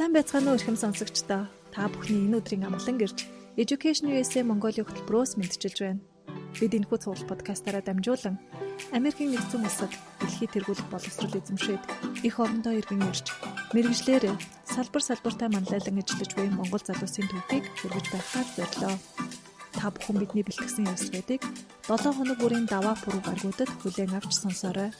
Сайн байцгаана уу эрхэм сонсогчдоо. Та бүхний энэ өдрийн амгалан гэрж Education USA Mongolia хөтөлбөрөөс мэдчилж байна. Бид энэхүү цуглал подкастаараа дамжуулан Америкийн нэгдсэн улсад дэлхий тэргуулах боловсрол эзэмшээд их орондоо иргэн ирж мэрэгжлэр салбар салбартаа манлайлан ажиллаж буй Монгол залуусын төвхийг хөргөж байхаар зорилоо. Та бүхэн бидний бэлтгэсэн явсгуудыг 7 хоног бүрийн даваа пүрэв гаргуудад хүлээн авч сонсоорой.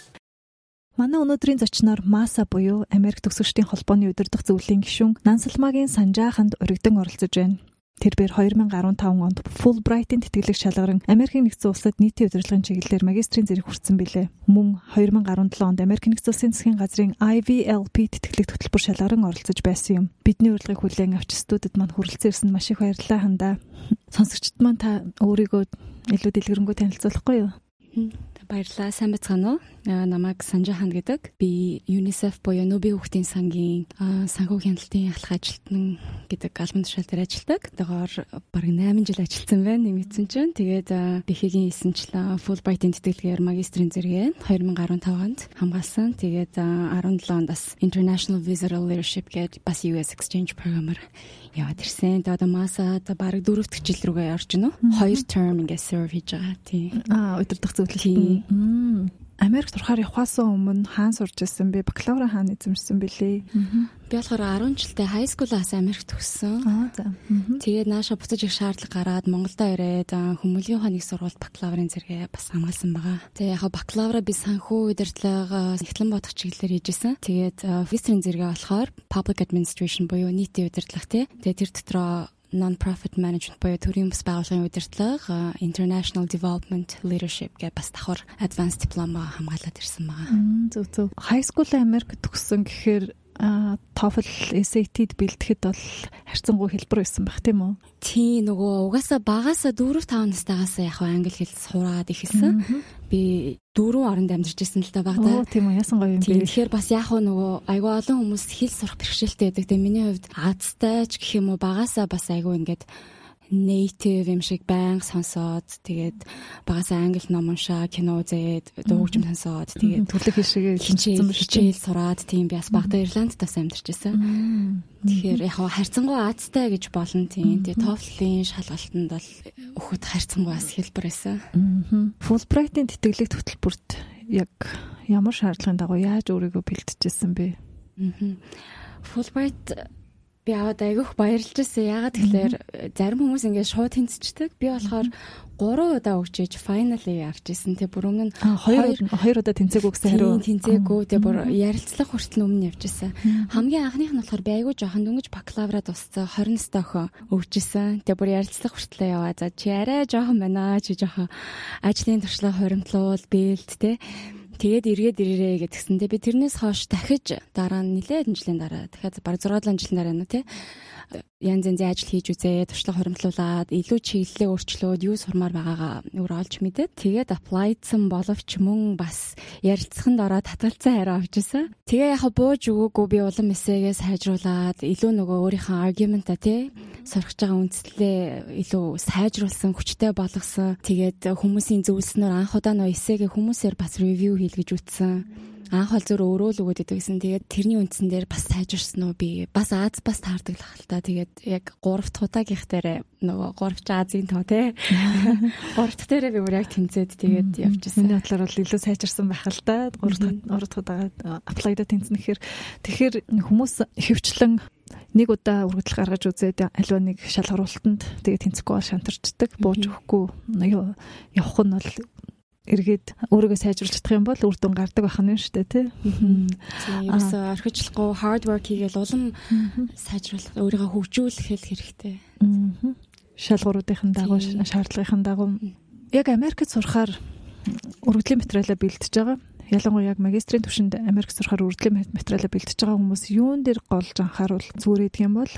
Манай өнөөдрийн зочноор МАСА буюу Америк төгсөгчдийн холбооны удирдах зөвлөлийн гишүүн Нансалмагийн Санжааханд өргөдөн оролцож байна. Тэрээр 2015 онд Fulbright-ийн тэтгэлэг шалгаран Америкийн нэгдсэн улсад нийтийн удирдлагын чиглэлээр магистрийн зэрэг хүртсэн билээ. Мөн 2017 онд Америкийн нэгдсэн улсын засгийн газрын IVLP тэтгэлэг хөтөлбөр шалгаран оролцож байсан юм. Бидний урилгыг хүлээн авч студид маань хүрэлцэн ирсэнд маш их баярлалаа хандаа. Сонсогчд маань та өөрийгөө илүү дэлгэрэнгүй танилцуулахгүй юу? Баярлалаа. Сайн байцгаана уу? Намайг Санжахан гэдэг. Би UNICEF буюу Ноби хүүхдийн сангийн санхүү хяналтын ахлах ажилтнан гэдэг албан тушаал дээр ажилладаг. Тэгоор бараг 8 жил ажилласан байна. Нэмэгдсэн чинь. Тэгээд Бэхэгийн эсэнчлэн Fulbright-ийн тэтгэлгээр магистрийн зэрэгээ 2015 онд хамгаалсан. Тэгээд 17 онд бас International Visitor Leadership гэдэг бас US Exchange програмаар яваад ирсэн. Тэгээд одоо маса одоо бараг дөрөв дэх жил рүүгээ орж гинөө. Хоёр term ингээд serve хийж байгаа. Тийм. Аа, удирдах зөвлөлт. Америк турахаар явахаас өмнө хаан сурч ирсэн би бакалавра хаан эзэмшсэн билээ. Би болохоор 10 жилдээ high school-аас Америкт төгссөн. Аа за. Тэгээд нааша буцаж их шаардлага гараад Монголдо ирээд хүмүүлийн ухааны сургууль бакалаврын зэрэгээ бас хамгаалсан байгаа. Тэгээ яг бакалавра би санхүү удирдлага эхлэн бодох чиглэлээр хийжсэн. Тэгээд магистрийн зэрэгээ болохоор public administration буюу нийтийн удирдлага тий. Тэгээд тэр дотроо non-profit management буюу төрийн бас байгууллагын удирдлага international development leadership гэх бас давхар advanced диплома хамгаалаад ирсэн байгаа. Зөв зөв. High school Америк төгссөн гэхээр TOEFL SAT-д бэлтгэхэд бол харьцангуй хэлбэр байсан байх тийм үү? Тий нөгөө угаасаа багасаа 4 5 настайгаас яг англи хэл сураад ихэлсэн. Би дөрөв оронд амьдарч ирсэн л да багада. Тийм үү яасан гоё юм бэ? Тэгэхээр бас яг нөгөө айгүй олон хүмүүс хэл сурах бэрхшээлтэй байдаг. Тэгээ миний хувьд азтай ч гэх юм уу багасаа бас айгүй ингээд native юм шиг байнга сонсоод тэгээд багасаа англи ном уншаа, кино үзээд, дуугчм сонсоод тэгээд төлөв хишгээ хичээл хичээл сураад тийм би бас багада Ирланд тас амьдарч байсан. Тэгэхээр яг харьцангуй Азтай гэж болно тийм. Тэгээд TOEFL-ийн шалгалтанд бол өхөд харьцангуй бас хэлбэр байсан. Fulbright-ийн тэтгэлэг хөтөлбөрт яг ямар шаардлагын дагуу яаж өөрийгөө бэлтжижсэн бэ? Fulbright би аваад айгүйх баярлж байсан. Ягаад тэгэхээр зарим хүмүүс ингээд шууд тэнцчдэг. Би болохоор 3 удаа өгчээж finally авч ирсэн. Тэг бүр өмнө нь 2 2 удаа тэнцээгүй гэсэн хариу. Тэнцээгүй. Тэг бүр ярилцлах хүртэл өмнө явж ирсэн. Хамгийн анхных нь болохоор би айгүй жоохон дөнгөж бакалавра дууссан 20 настай охин өгчсэн. Тэг бүр ярилцлах хүртэл яваа. За чи арай жоохон байна. Чи жоохон ажлын туршлага хоримтлуул бэлт те Тэгээд эргээд ирээрээ гэдгсэндээ би тэрнээс хойш дахиж дараа нь нэлээд жилийн дараа дахиад баг 6 7 жилийн дараа нэ тий янз янзын ажил хийж үзээ, туршлага хоримтлуулад, илүү чиглэлээ өөрчлөөд юу сурмаар байгаагаа өөр олж мэдээд тэгээд applyдсан боловч мөн бас ярилцсаханд ороод татгалцсан хариу авчихсан. Тэгээ яг бууж өгөөгүй би улам эсээгээ сайжруулад, илүү нөгөө өөрийнхөө аргумента тий сурах байгаа үндслээ илүү сайжруулсан, хүчтэй болгосон. Тэгээд хүмүүсийн зөвлснөөр анх удаа нөө эсээгээ хүмүүсээр бас ревю хийлгэж үтсэн анх бол зөөр өөрөө л өгöd идэгсэн. Тэгээд тэрний үндсэн дээр бас сайжирсан уу би бас Аз бас таардаг л хэл та. Тэгээд яг 3 дахь удаагийнх дээр нөгөө 3 ч Азийн тоо тий. 3 дахь дээрээ би бүр яг тэнцээд тэгээд явчихсан. Миний бодлоор бол илүү сайжирсан байх л да. 3 дахь 3 дахь удаагаа аплайда тэнцэн гэхээр тэгэхээр хүмүүс хөвчлэн нэг удаа үргэлж гаргаж үзээд аливаа нэг шалгаруултанд тэгээд тэнцэхгүй бол шантарчдаг бууж өгөхгүй явах нь бол эргээд өөрийгөө сайжруулж чадах юм бол үр дүн гардаг байх нь шүү дээ тий. Тийм ерөөсөө орхичлахгүй hard work хийгээл улам сайжруулах өөрийгөө хөгжүүлэх хэрэгтэй. Шалгууруудын дагуу шаардлагын дагуу. Яг Америкт сурахаар өргөдлийн материалаа бэлтэж байгаа. Ялангуяа яг магистрийн түвшинд Америк сурахаар өргөдлийн материалаа бэлтэж байгаа хүмүүс юун дээр голж анхааруул зүгээр идэх юм бол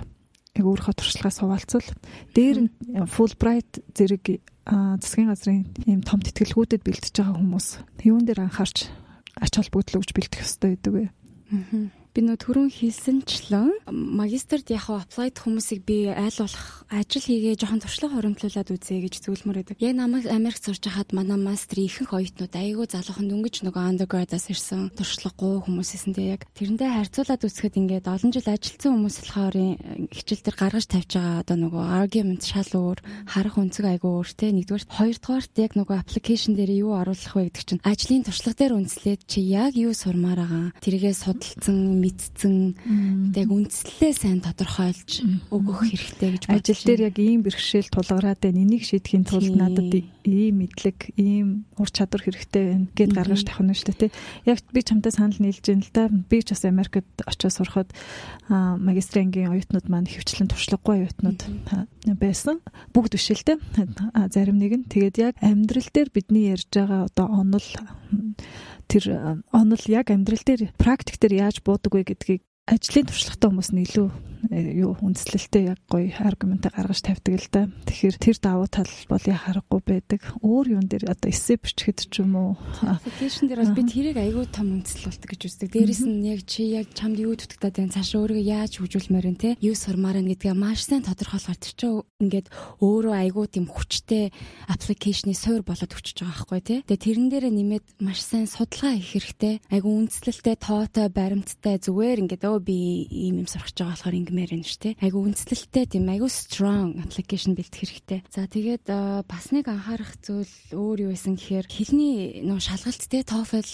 яг өөрийнхөө туршлагаас хуваалцвал дээр нь Fulbright зэрэг засгийн газрын ийм том тэтгэлгүүдэд бэлтэж байгаа хүмүүс юун дээр анхаарч ач холбогдол өгж бэлтэх ёстой гэдэг вэ? Би нөө түрүүн хэлсэнчлэн магистрт яг апплайд хүмүүсийг би айл болох ажил хийгээ жоохон туршлага хоримтлуулад үзье гэж зөвлөмөр байдаг. Яг намайг Америк сурч хахад манай мастер ихэнх оюутнууд айгүй залуухан дөнгөж нөгөө undergrad-аас ирсэн туршлагагүй хүмүүс эсэн тэ яг. Тэрэндээ харьцуулаад үзэхэд ингээд олон жил ажилтсан хүмүүс болохоор хичээл дээр гаргаж тавьж байгаа одоо нөгөө argument шал өөр харах өнцөг айгүй өөр тэ нэгдүгээр хоёрдугаарт яг нөгөө application дээр юу оруулах вэ гэдэг чинь ажлын туршлага дээр үндэслээд чи яг юу сурмаар байгаа? Тэргээ судалсан мэдсэн. Тэг үндслээ сайн тодорхойлж өгөх хэрэгтэй гэж ажил дээр яг ийм бэрхшээл тулгараад байна. Энийг шийдэхин тулд надад ийм мэдлэг ийм ур чадвар хэрэгтэй байна гэд гаргаж тавих нь шүү дээ яг би чамтай санал нийлж байна л да. Би ч бас Америкт очиж сурахад магистрийн оюутнууд маань хөвчлэн туршлагагүй оюутнууд байсан. Бүгд биш л дээ зарим нэг нь. Тэгээд яг амьдрал дээр бидний ярьж байгаа одоо онол тэр онол яг амьдрал дээр практик дээр яаж буудаг вэ гэдгийг ажлын туршлагатай хүмүүс нь илүү э, юу үндэслэлтэй яг гоё аргумент гаргаж тавьдаг л да. Тэгэхээр тэр давуу тал бол яхахгүй байдаг. Өөр юун дээр одоо эссе бичгэд ч юм уу application дээр бол би тэрийг айгүй том үндэслэл болдог гэж үздэг. Дээрээс нь яг чи яг чамд юу дутагдаад байна? Цаашаа өөрийгөө яаж хөгжүүлмээр вэ те? Юу сурмаар байна гэдгээ маш сайн тодорхойлохоор тэр чинь ингээд өөрөө айгүй тийм хүчтэй application-ы суур болоод өчөж байгаа байхгүй те. Тэгээ тэрэн дээрээ нэмээд маш сайн судалгаа хийх хэрэгтэй. Айгүй үндэслэлтэй, тоотой, баримттай зүгээр ингээд өө би ийм юм сурах гэж байгаа болохоор ингэмээр байна шүү дээ. Айгу үндэслэлтэй тийм айгу strong application бэлдэх хэрэгтэй. За тэгээд бас нэг анхаарах зүйл өөр юу байсан гэхээр хэлний нөө шалгалт те TOEFL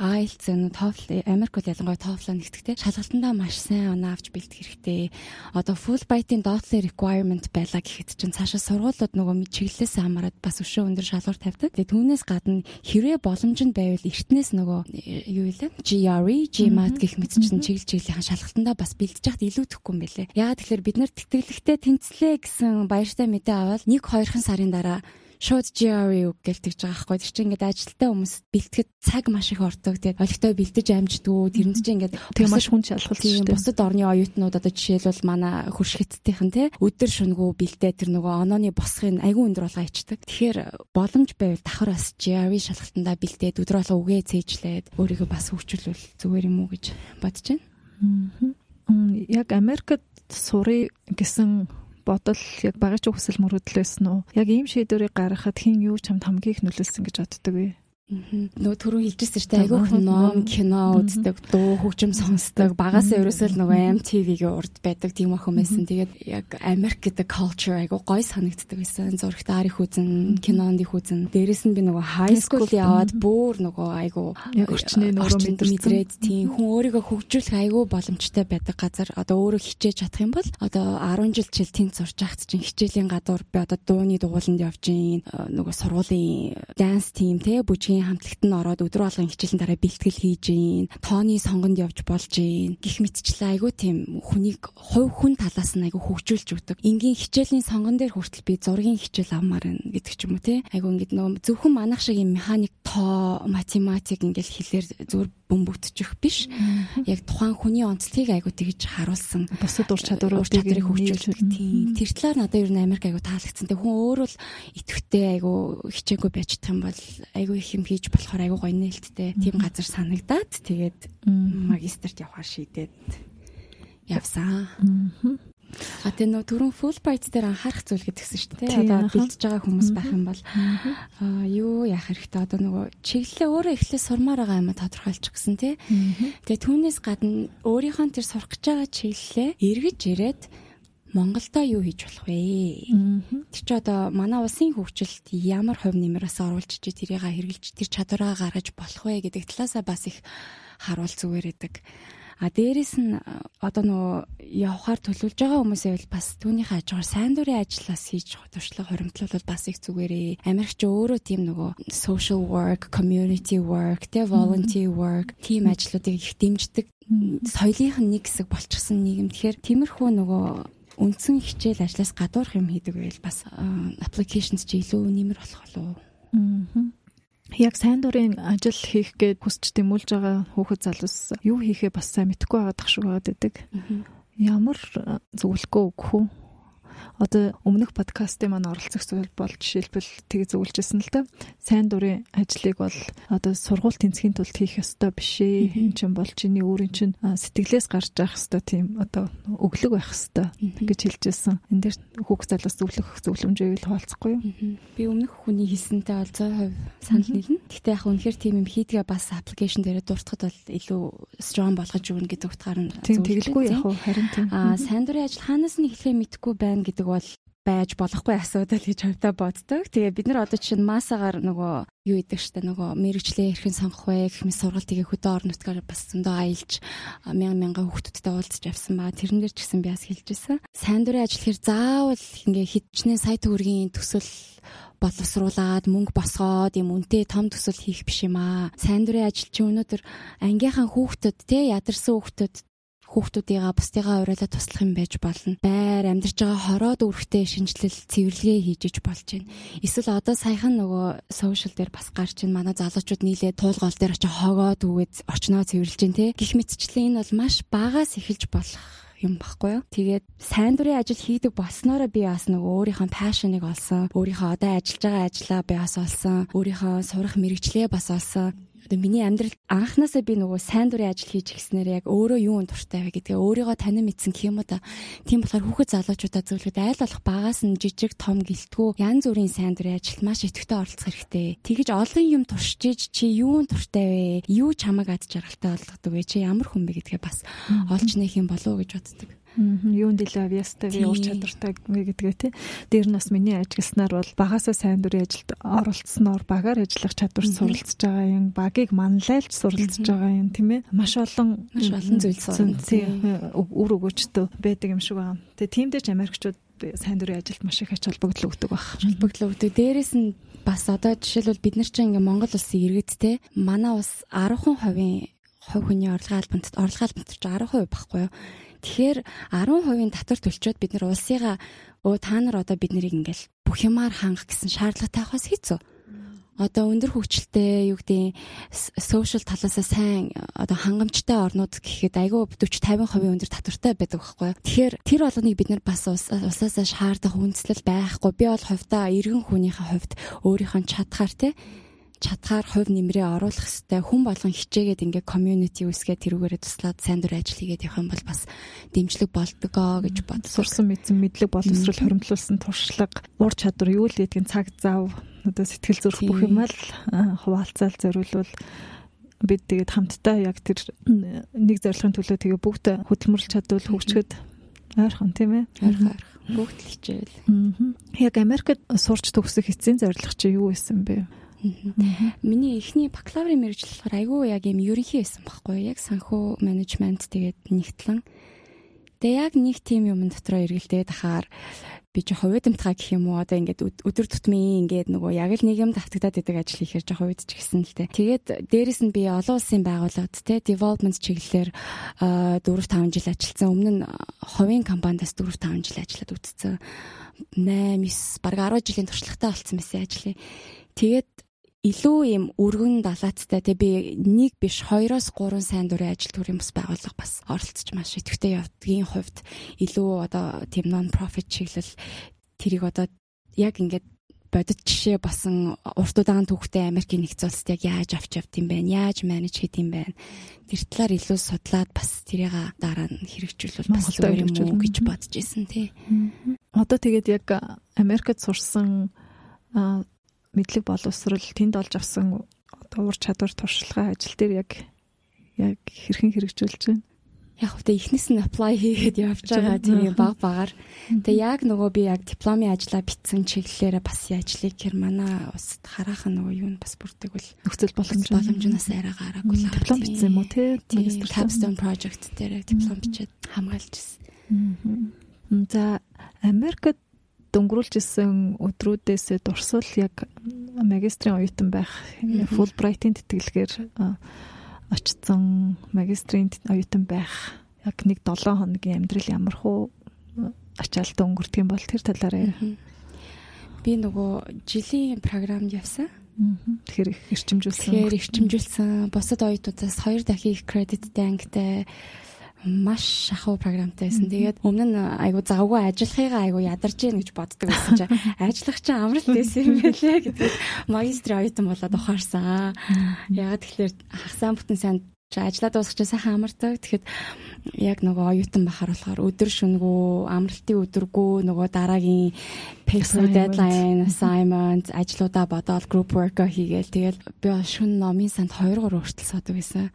IELTS энэ TOEFL Америк бол ялангуяа TOEFL нэгтгэдэг. Шалгалтандаа маш сайн оноо авч бэлдэх хэрэгтэй. Одоо Fulbright-ийн dotlet requirement байлаа гэхэд чинь цаашаа сургуулиуд нөгөө чиглэлээс хамаарат бас өшөө өндөр шалгуур тавьдаг. Тэгээ түүнээс гадна хэрвээ боломж нь байвал эртнээс нөгөө э, юу вэ? GRE, GMAT гэх мэт чинь чиглэл чиглэлийн шалгалтандаа бас бэлдэж яхад илүү төхгүй юм байлээ. Яагаад тэгэхээр бид нар тэтгэлэгтэй тэнцлээ гэсэн баяртай мэдээ аваад 1 2 сарын дараа шууд GRE гэлтэж байгаа байхгүй. Тэр чинь ингээд ажилтаа хүмүүс бэлтгэхэд цаг маш их ордог. Тэгээд олигтой бэлдэж амждгүү. Тэрэнд чинь ингээд тэг маш хүн шалгалт дээ. Бусад орны оюутнууд одоо жишээлбэл манай хуршигтдийнхэн те өдөр шөнөгөө бэлдээ тэр нөгөө онооны босхын айгүй өндөр болгоо ичдэг. Тэгэхээр боломж байвал давхар бас GRE шалгалтандаа бэлдээд өдөр болго үгээ цээжлээд өөрийгөө бас хөгжүүлвэл зүгээр юм уу гэж бодож байна. Яг Америкт сурыг гэсэн бодол яг багаж хүсэл мөрөдлөөс нь яг ийм шийдвэрийг гаргахад хин юу ч хамт хамгийн их нөлөөлсөн гэж боддог вэ? Нөгөө түрүү хэлжсэн шүү дээ. Айгүйх ном, кино үздэг, дуу, хөгжим сонсдог. Багасаа ерөөсөө л нөгөө MTV-гийн урд байдаг тийм охин байсан. Тэгээд яг Америк гэдэг culture айгүй гой санагддаг байсан. Зурагт арих үзэн, кинонд их үзэн. Дээрэс нь би нөгөө high school яваад бүр нөгөө айгүй орчны нөгөө мэдрээд тийм хүн өөрийгөө хөгжүүлэх айгүй боломжтой байдаг газар. Одоо өөрөө хичээж чадах юм бол одоо 10 жил жил тэнд сурч байхад чинь хичээлийн гадуур би одоо дууны дугууланд явж гин нөгөө сургуулийн dance team те бүжгийн хүүхдийн хамтлагт нь ороод өдрө болгон хичээлийн дараа бэлтгэл хийж гин тооны сонгонд явж болж гин гих мэтчлээ айгүй тийм хүнийг хувь хүн талаас нь айгүй хөгжүүлж өгдөг энгийн хичээлийн сонгон дээр хүртэл би зургийн хичээл авмаар байна гэдэг ч юм уу те айгүй ингээд нөгөө зөвхөн манах шиг юм механик тоо математик ингээл хэлээр зөвөр бөмбөгдчих биш. Яг тухайн хүний онцлогийг айгу тэгж харуулсан. Бусад ур чадваруудыг чадрыг хөгжүүлдэг тийм. Тэр талаар надад ер нь Америк айгу таалагдсан. Тэг хүн өөр л идэвхтэй айгу хичээгүй байж чадах юм бол айгу их юм хийж болохоор айгу гоё нээлттэй тийм газар санагдаад тэгээд магистрт явахаар шийдээд явсан. А тэ нөө түрүүн Fulbright дээр анхаарах зүйл гэдгсэн шүү дээ. Одоо бэлдэж байгаа хүмүүс байх юм бол. Аа юу яах хэрэгтэй? Одоо нөгөө чиглэлээ өөрөө эхлээ сурмаар байгаа юм тодорхойлчих гэсэн тий. Тэгээ түүнээс гадна өөрийнхөө тэр сурах гэж байгаа чиглэлээ эргэж ирээд Монголдо юу хийж болох вэ? Тэр чи одоо манай улсын хөгжилд ямар хувь нэмрээс оруулж чи тэрийг хэрэгжилж тэр чадвараа гаргаж болох вэ гэдэг талаасаа бас их харуул зүгээр байдаг. А дээрэс нь одоо нөгөө явхаар төлөвлөж байгаа хүмүүсээ бол бас түүнийхээ ажгаар сайн дурын ажиллаас хийж туршлага хоримтлуулбал бас их зүгээрээ. Америкч өөрөө тийм нөгөө social work, community work, тэ volunteer work тийм ажлуудыг их дэмждэг соёлынх нь нэг хэсэг болчихсон нийгэм. Тэгэхээр тиймэрхүү нөгөө үндсэн хичээл ажлаас гадуурх юм хийдэг байл бас applications чи илүү нэмэр болох болов уу? Аа яг сайн дурын ажил хийх гээд хүсч тэмүүлж байгаа хүүхэд залуус юу хийхээ бас сайн мэдэхгүй байгаа тах шиг байдаг. Ямар зөвлөгөө өгөх үү? Одоо өмнөх подкастын маань оролцох зүйл бол жишээлбэл тэг зөвлөжсэн л да. Сайн дурын ажлыг бол одоо сургууль тэнцхийн тулд хийх ёстой биш ээ. Энд чинь бол чиний өөрийн чинь сэтгэлээс гарч явах ёстой тийм одоо өглөг байх ёстой гэж хэлжсэн. Энд дээр хүүхд залуус зөвлөх зөвлөмжөө л хаалцахгүй юу? Би өмнөх хүний хэлсэнтэй бол 100% санал нийлнэ. Гэхдээ яг үнэхээр тийм юм хийдгээ бас аппликейшн дээр дуртахад бол илүү strong болгож өгнө гэдэг утгаар нь тийм тэгэлгүй яг харин тийм. Аа сайн дурын ажил хаанаас нь эхлэхээ мэдэхгүй байна гэдэг бол байж болохгүй асуудал гэж хувьдаа боддог. Тэгээ бид нар одоо чинь масагаар нөгөө юу идэг штэ нөгөө мэрэгчлээ хэрхэн сонгох вэ гэх мэт сургалт тэгээ хөдөө орон нутгаар бас зөндөө аялж мянган мянган хүүхдүүдтэй уулзч явсан ба тэрэн дээр ч гэсэн би бас хэлжсэн. Сайн дурын ажил хэр заавал ингээ хитчнээ сая төгрөгийн төсөл боловсруулад мөнгө босгоод юм үнтэй том төсөл хийх биш юм аа. Сайн дурын ажил чи өнөөдөр ангийнхан хүүхдүүд те ядарсан хүүхдүүд хүүхдүүдийнхээ бусдыгаа уриалаад туслах юм байж болно. Байр амьдарч байгаа хороод үүрэгтэй шинжилэл цэвэрлэгээ хийж иж болж байна. Эсвэл одоо саяхан нөгөө сошиал дээр бас гарч ин манай залуучууд нийлээд туулгоол дээр очиж хогоод үгээд орчноо цэвэрлж байна те. Гэх мэтчлэн энэ бол маш багаас эхэлж болох юм баггүй юу. Тэгээд сайн дурын ажил хийдэг болсноороо би бас нөгөө өөрийнхөө пашныг олсон. Өөрийнхөө одоо ажиллаж байгаа ажлаа би бас олсон. Өөрийнхөө сурах мэрэгчлээ бас олсон одоо миний амьдрал анханасаа би нөгөө сайн дурын ажил хийж гиснээр яг өөрөө юу нь дуртай вэ гэдгээ өөрийгөө танин мэдсэн гэх юм уу да. Тийм болохоор хүүхэд залуучуудаа зөвлөхөд айл болох багаас нь жижиг том гэлтгүү янз бүрийн сайн дурын ажилд маш идэвхтэй оролцох хэрэгтэй. Тэгэж олон юм туршиж иж чи юу нь дуртай вэ? Юу чамайг ад жаргалтай болгодог вэ? Чи ямар хүн бэ гэдгээ бас олж нээх юм болов уу гэж боддог. Юунд илүү авьяастай вэ, ур чадвартай гэдгээ тий. Дээр нь бас миний ажигласнаар бол багасаа сайн дурын ажилд оролцсноор багаар ажиллах чадвар суралцж байгаа юм, багийг манлайлж суралцж байгаа юм тийм ээ. Маш олон маш олон зүйл сурна. Үр өгөөчтөө байдаг юм шиг байна. Тэгээ тийм дээр ч Америкчууд сайн дурын ажилд маш их ач холбогдол өгдөг баг. Холбогдол өгдөг. Дээрээс нь бас одоо жишээлбэл бид нар чинь ингээ Монгол улсын иргэд те манай ус 10% хувийн хувь хүний орлогын албанд орлогын албанд ч 10% баггүй юу Тэгэхээр 10% татвар төлчөөд бид нар улсыгаа өө та нар одоо бид нарыг ингээл бүх юмар хангах гэсэн шаардлагатай хаас хэцүү. Одоо өндөр хөгжилтэй юу гэдэг сошиал талаасаа сайн одоо хангамжтай орнууд гэхэд айгүй 40 50% өндөр татвартай байдаг байхгүй. Тэгэхээр тэр болгоныг бид нар бас усаасаа шаардах үндслэл байхгүй. Би бол хувьдаа иргэн хүнийхээ хувьд өөрийнхөө чадхаар те чадхаар хувь нэмрээ оруулах хэвээр хүн болгон хичээгээд ингээ community үсгээ тэрүүгээрээ туслаад сайн дур ажил хийгээд явах юм бол бас дэмжлэг болдгоо гэж бод. Сурсан мэдсэн мэдлэг боловсрол хоримтлуулсан туршлага, ур чадвар юу л гэдгийг цаг зав одоо сэтгэл зүрх бүх юм л хуваалцаал зориулвал бид тэгээд хамтдаа яг тэр нэг зорилгын төлөө тэгээ бүгд хөдөлмөрлж чадвал хөгжөхөд ойрхон тийм ээ. Ойрхон бүгд л хичээл. Яг Америкт сурч төгсөх эцсийн зорилго чи юу байсан бэ? Миний эхний бакалаврын мэрэгжил болохоор айгүй яг юм ерөнхий байсан байхгүй яг санхүү менежмент тэгээд нэгтлэн. Тэгээ яг нэг тим юм дотроо эргэлдээд ахаар би жоо хувидамтгаа гэх юм уу одоо ингээд өдөр тутмын ингээд нөгөө яг л нэг юм давтагдаад идэг ажил хийхээр жоо хувидч гисэн л тэ. Тэгээд дээрэс нь би олон улсын байгууллагад те development чиглэлээр 4 5 жил ажилласан. Өмнө нь хувийн компаниас 4 5 жил ажиллаад үтцсэн. 8 9 баг 10 жилийн туршлагатай болсон байсан ажлыг. Тэгээд илүү юм өргөн далаацтай те би нэг биш хоёроос гурван сайн дурын ажил төрийн бас байгууллага бас оролцож маш идэвхтэй явдгийн хувьд илүү одоо тийм нон профит чиглэл тэрийг одоо яг ингээд бодит жишээ басан урт удаан түүхтэй Америкийн нэгдсэн улсад яг яаж авч явд юм бэ? Яаж менеж хийд юм бэ? Тэр талаар илүү судлаад бас тэрийг дараа нь хэрэгжүүлвэл бас зүгээр юм уу гэж бодож исэн тий. Одоо тэгээд яг Америкт сурсан мэдлэг боловсрал тэнд олж авсан одоо ур чадвар туршлагаа ажил дээр яг яг хэрхэн хэрэгжүүлж байна? Яг хөтэ эхнээс нь apply хийгээд явж байгаа тийм баг багаар. Тэгээ яг нөгөө би яг дипломын ажлаа битсэн чиглэлээрээ бас яажлыг гэр манай ус хараахан нөгөө юу нь бас бүрдэгвэл нөхцөл боломж боломжноос арай гараагүй л диплом бичсэн юм уу те? Capstone project дээр диплом бичээд хамгаалж ирсэн. За Америкт дөнгөрүүлж исэн өдрүүдээс дурсвал яг магистрийн оюутан байх Fulbright-ийн тэтгэлгээр очсон магистрийн оюутан байх яг нэг 7 хоногийн амьдрал ямар хуу ачаалтаа өнгөрдөг юм бол тэр талаараа би нөгөө жилийн програмд явсан. Тэгэхээр их эрчимжүүлсэн. Тэгэхээр эрчимжүүлсэн. Бусад оюутнуудаас хоёр дахин их кредиттэй ангитай маш шахуу програмтай байсан. Тэгээд өмнө нь айгу завгүй ажиллахыгаа айгу ядарч гин гэж боддог байсан чинь. Ажиллах чинь амралт байсан юм байлээ гэдэг. Магистрийн оюутан болоод ухаарсан. Ягаад тэгэхээр хагасаа бүтэн сайн ажиллаад дуусчих сайхан амардаг. Тэгэхэд яг нөгөө оюутан бахаар болохоор өдөр шүнгүү, амралтын өдөргөө нөгөө дараагийн paper deadline, assignment, ажлуудаа бодоод group work хийгээл. Тэгэл би шүн номын санд 2 3 хүртэл суудаг байсан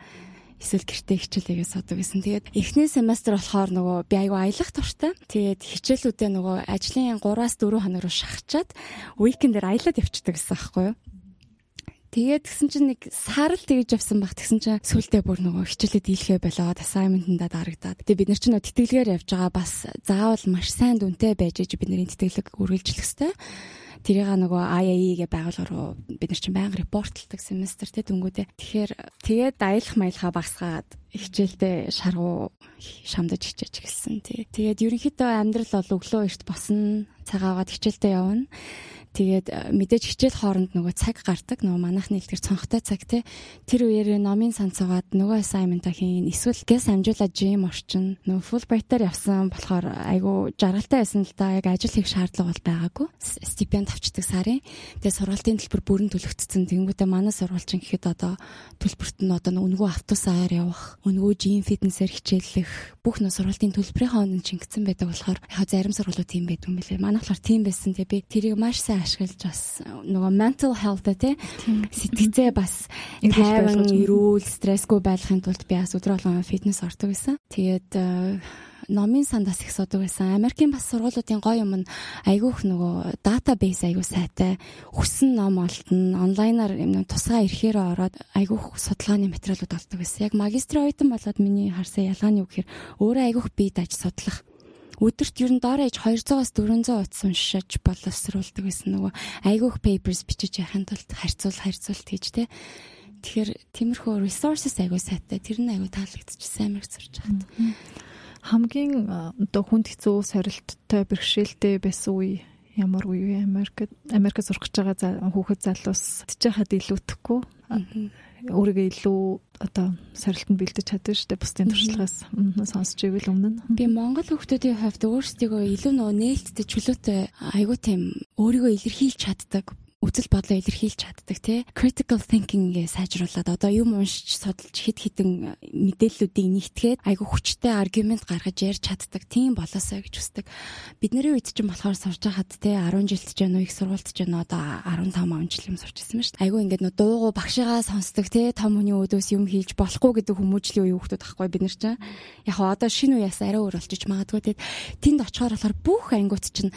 эсвэл гэртээ хичээлээгээ суудаг гэсэн. Тэгээд эхний семестр болохоор нөгөө би аюу аялах туртай. Тэгээд хичээлүүдээ нөгөө ажлын 3-аас 4 хоног руу шахачаад уикендээр аялаад явчихдаг гэсэн байхгүй юу? Тэгээд тэгсэн чинь нэг сар л тэгж явсан баг. Тэгсэн чинь сүултээ бүр нөгөө хичээлээ дийлхээ болоод assignment-ндаа дарагдаад. Тэгээд бид нар чинь нөгөө тэтгэлгээр явж байгаа бас заавал маш сайн дүнтэй байж иж бидний тэтгэлэг үргэлжлэх хэрэгтэй тэрийг нөгөө IAE гэ байгууллага руу бид нар чинь байнга репортлдог семестр те дүнгүүдээ. Тэгэхээр тэгээд аялах маялхаа багсгаад хичээлдээ шаргуу шамдаж хичээж эхэлсэн тий. Тэгээд ерөнхийдөө амьдрал бол өглөө эрт босно, цагаагаад хичээлдээ явна. Тэгээд э, мэдээж хичээл хооронд нөгөө цаг гардаг. Нөгөө манайхны хэлдгэр цонхтой цаг те. Тэр үеэр номын санцаагаад нөгөө assignment-а хийн. Эсвэл гэс амжуулаад жим орчин. Нөгөө Fulbright-аар явсан болохоор айгу жаргалтай байсан л да. Яг ажил хийх шаардлага бол байгаагүй. Стипенд авчдаг сарын. Тэгээд сургалтын төлбөр бүрэн төлөгдсөн. Тэнгүүтээ манай сургуульчин гэхэд одоо төлбөрт нь одоо өнгөө автобусаар явах, өнгөө жим фитнесээр хичээллэх, бүх нөө сургалтын төлбөрийнхөө үнэн чингдсэн байдаг болохоор яг зарим сургуулиуд тийм байдаг юм билээ. Манай болохоор тийм байсан. Тэгээд би тэрийг маш сайн ашиглаж бас нөгөө mental health те сэтгцээ бас тайван эрүүл стрессгүй байхын тулд би бас болгон фитнес ордог байсан. Тэгээд номын сандаас их суудаг байсан. Америкийн бас сургуулиудын гоё юм нь айгүйх нөгөө датабейс айгүй сайтай. Хүссэн ном олдно, онлайнаар юм тусгай ирэхээр ороод айгүйх судалгааны материалууд олдог байсан. Яг магистрийн оюутан болоод миний харсан ялгаа нь юу гэхээр өөрөө айгүйх бие даж судлах өдөрт ер нь доор ээж 200-аас 400 утас уншиж боловсруулдаг гэсэн нөгөө айгүйх papers бичиж яхахын тулд харьцуул харьцуулт хийж тэ. Тэгэхээр тиймэрхүү resources айгүй сайтай. Тэр нь айгүй таалагдчихсан амирх сурч хаад. Хамгийн одоо хүнд хэцүү сорилттой бэрхшээлтэй байсан үе ямар үе вэ? Америкт Америкт сурах гэж байгаа хүүхэд залуус тижээхад илүүтэхгүй өөрийгөө илүү одоо сорилтонд бэлдэж чадна шүү дээ бусдын туршлагаас. Сонсч ивэл өмнө нь би Монгол хүүхдүүдийн хувьд өөрсдийгөө илүү нөө нээлттэй чөлөөтэй айгуу тийм өөрийгөө илэрхийлж чаддаг үзэл бодлоо илэрхийлж чаддаг тий critical thinking-гээ сайжруулад одоо юм уншиж судалж хид хідэн мэдээллүүдийг нэгтгээд айгу хүчтэй аргумент гаргаж ярьж чаддаг тийм болоосоо гэж хүсдэг. Бидний үед чинь болохоор сурж байхад тий 10 жилт ч уу их сургуульд ч уу одоо 15 он жил юм сурч ирсэн шүү дээ айгу ингээд нөө дуугу багшигаа сонсдог тий том хүний өдөөс юм хийж болохгүй гэдэг хүмүүжлийн үе хүүхдүүд ахгүй бид нар чинь яг одоо шинэ үеэс арай өөр болчих магадгүй тий тэнд очихоор болохоор бүх ангиуд чинь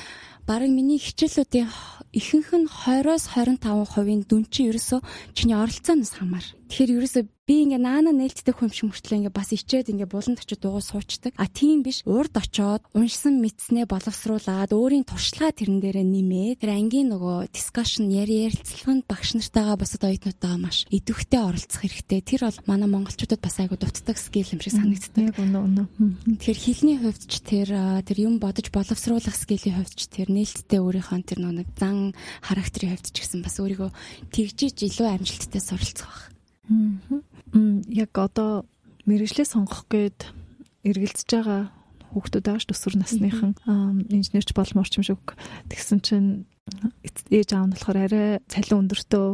бараг миний хичээлүүдийн ихэнх нь 20-оос 25% дүн чинь ерөөсөө чиний оролцооноос хамаар. Тэгэхээр ерөөсөө би ингээ наана нээлттэй хүн шиг мөртлөө ингээ бас ичээд ингээ буланд очиод дуугаа суучдаг. А тийм биш. Урд очоод уншсан мэдснээ боловсруулад өөрийн туршлага тэрэн дээрээ нэмээд тэр ангийн нөгөө дискшн яри ярилцлаганд багш нартайгаа бусад оюутнуудтайгаа маш идэвхтэй оролцох хэрэгтэй. Тэр бол манай монголчуудад бас айгу дутдаг скил юм шиг санагддаг. Яг үнэ үнэ. Тэгэхээр хэлний хувьд ч тэр тэр юм бодож боловсруулах скилийн хувьд ч тэр нээлттэй өөрийнхөө тэр нэг зан характерын хувьд ч гэсэн бас өөрийгөө тэгжиж илүү амжилттай суралцах байх яг одоо мэрэгжлээ сонгох гээд эргэлзэж байгаа хүүхдүүд байгаа ш төсвөр насныхан инженерч болморч юм шиг тэгсэн чинь ээж аав нь болохоор арай цалин өндөртөө